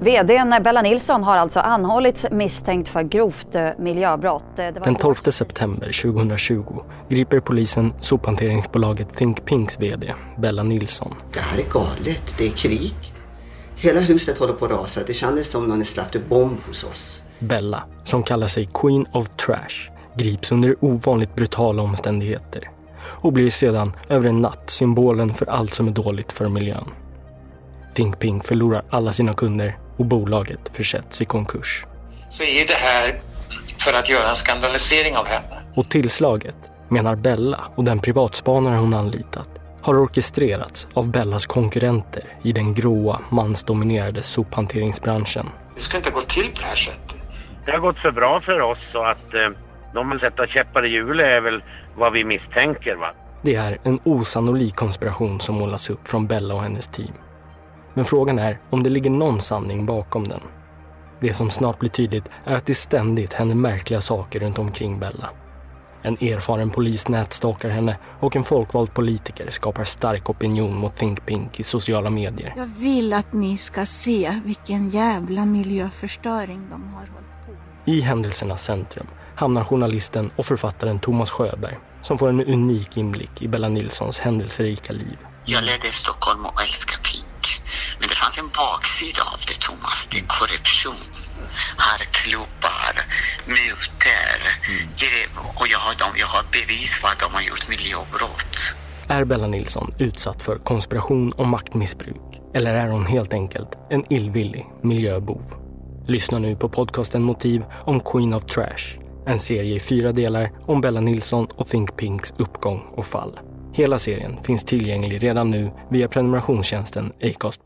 VDn Bella Nilsson har alltså anhållits misstänkt för grovt eh, miljöbrott. Den 12 september 2020 griper polisen sophanteringsbolaget Think Pinks VD Bella Nilsson. Det här är galet, det är krig. Hela huset håller på att rasa. Det kändes som någon släppte bomb hos oss. Bella, som kallar sig Queen of Trash, grips under ovanligt brutala omständigheter och blir sedan över en natt symbolen för allt som är dåligt för miljön. Think Pink förlorar alla sina kunder och bolaget försätts i konkurs. Så är det här för att göra en skandalisering av henne. Och tillslaget, menar Bella och den privatspanare hon anlitat, har orkestrerats av Bellas konkurrenter i den gråa, mansdominerade sophanteringsbranschen. Det ska inte gå till på det här sättet. Det har gått för bra för oss så att eh, de vill sätta käppar i hjulet är väl vad vi misstänker. Va? Det är en osannolik konspiration som målas upp från Bella och hennes team. Men frågan är om det ligger någon sanning bakom den. Det som snart blir tydligt är att det ständigt händer märkliga saker runt omkring Bella. En erfaren polis nätstalkar henne och en folkvald politiker skapar stark opinion mot Think Pink i sociala medier. Jag vill att ni ska se vilken jävla miljöförstöring de har hållit på I händelsernas centrum hamnar journalisten och författaren Thomas Sjöberg som får en unik inblick i Bella Nilssons händelserika liv. Jag ledde i Stockholm och älskar Pink. Men det fanns en baksida av det, Thomas. Det är korruption. Här klubbar, mutor. Mm. Och jag har, dem, jag har bevis på att de har gjort miljöbrott. Är Bella Nilsson utsatt för konspiration och maktmissbruk? Eller är hon helt enkelt en illvillig miljöbov? Lyssna nu på podcasten Motiv om Queen of Trash. En serie i fyra delar om Bella Nilsson och Think Pinks uppgång och fall. Hela serien finns tillgänglig redan nu via prenumerationstjänsten Acast+.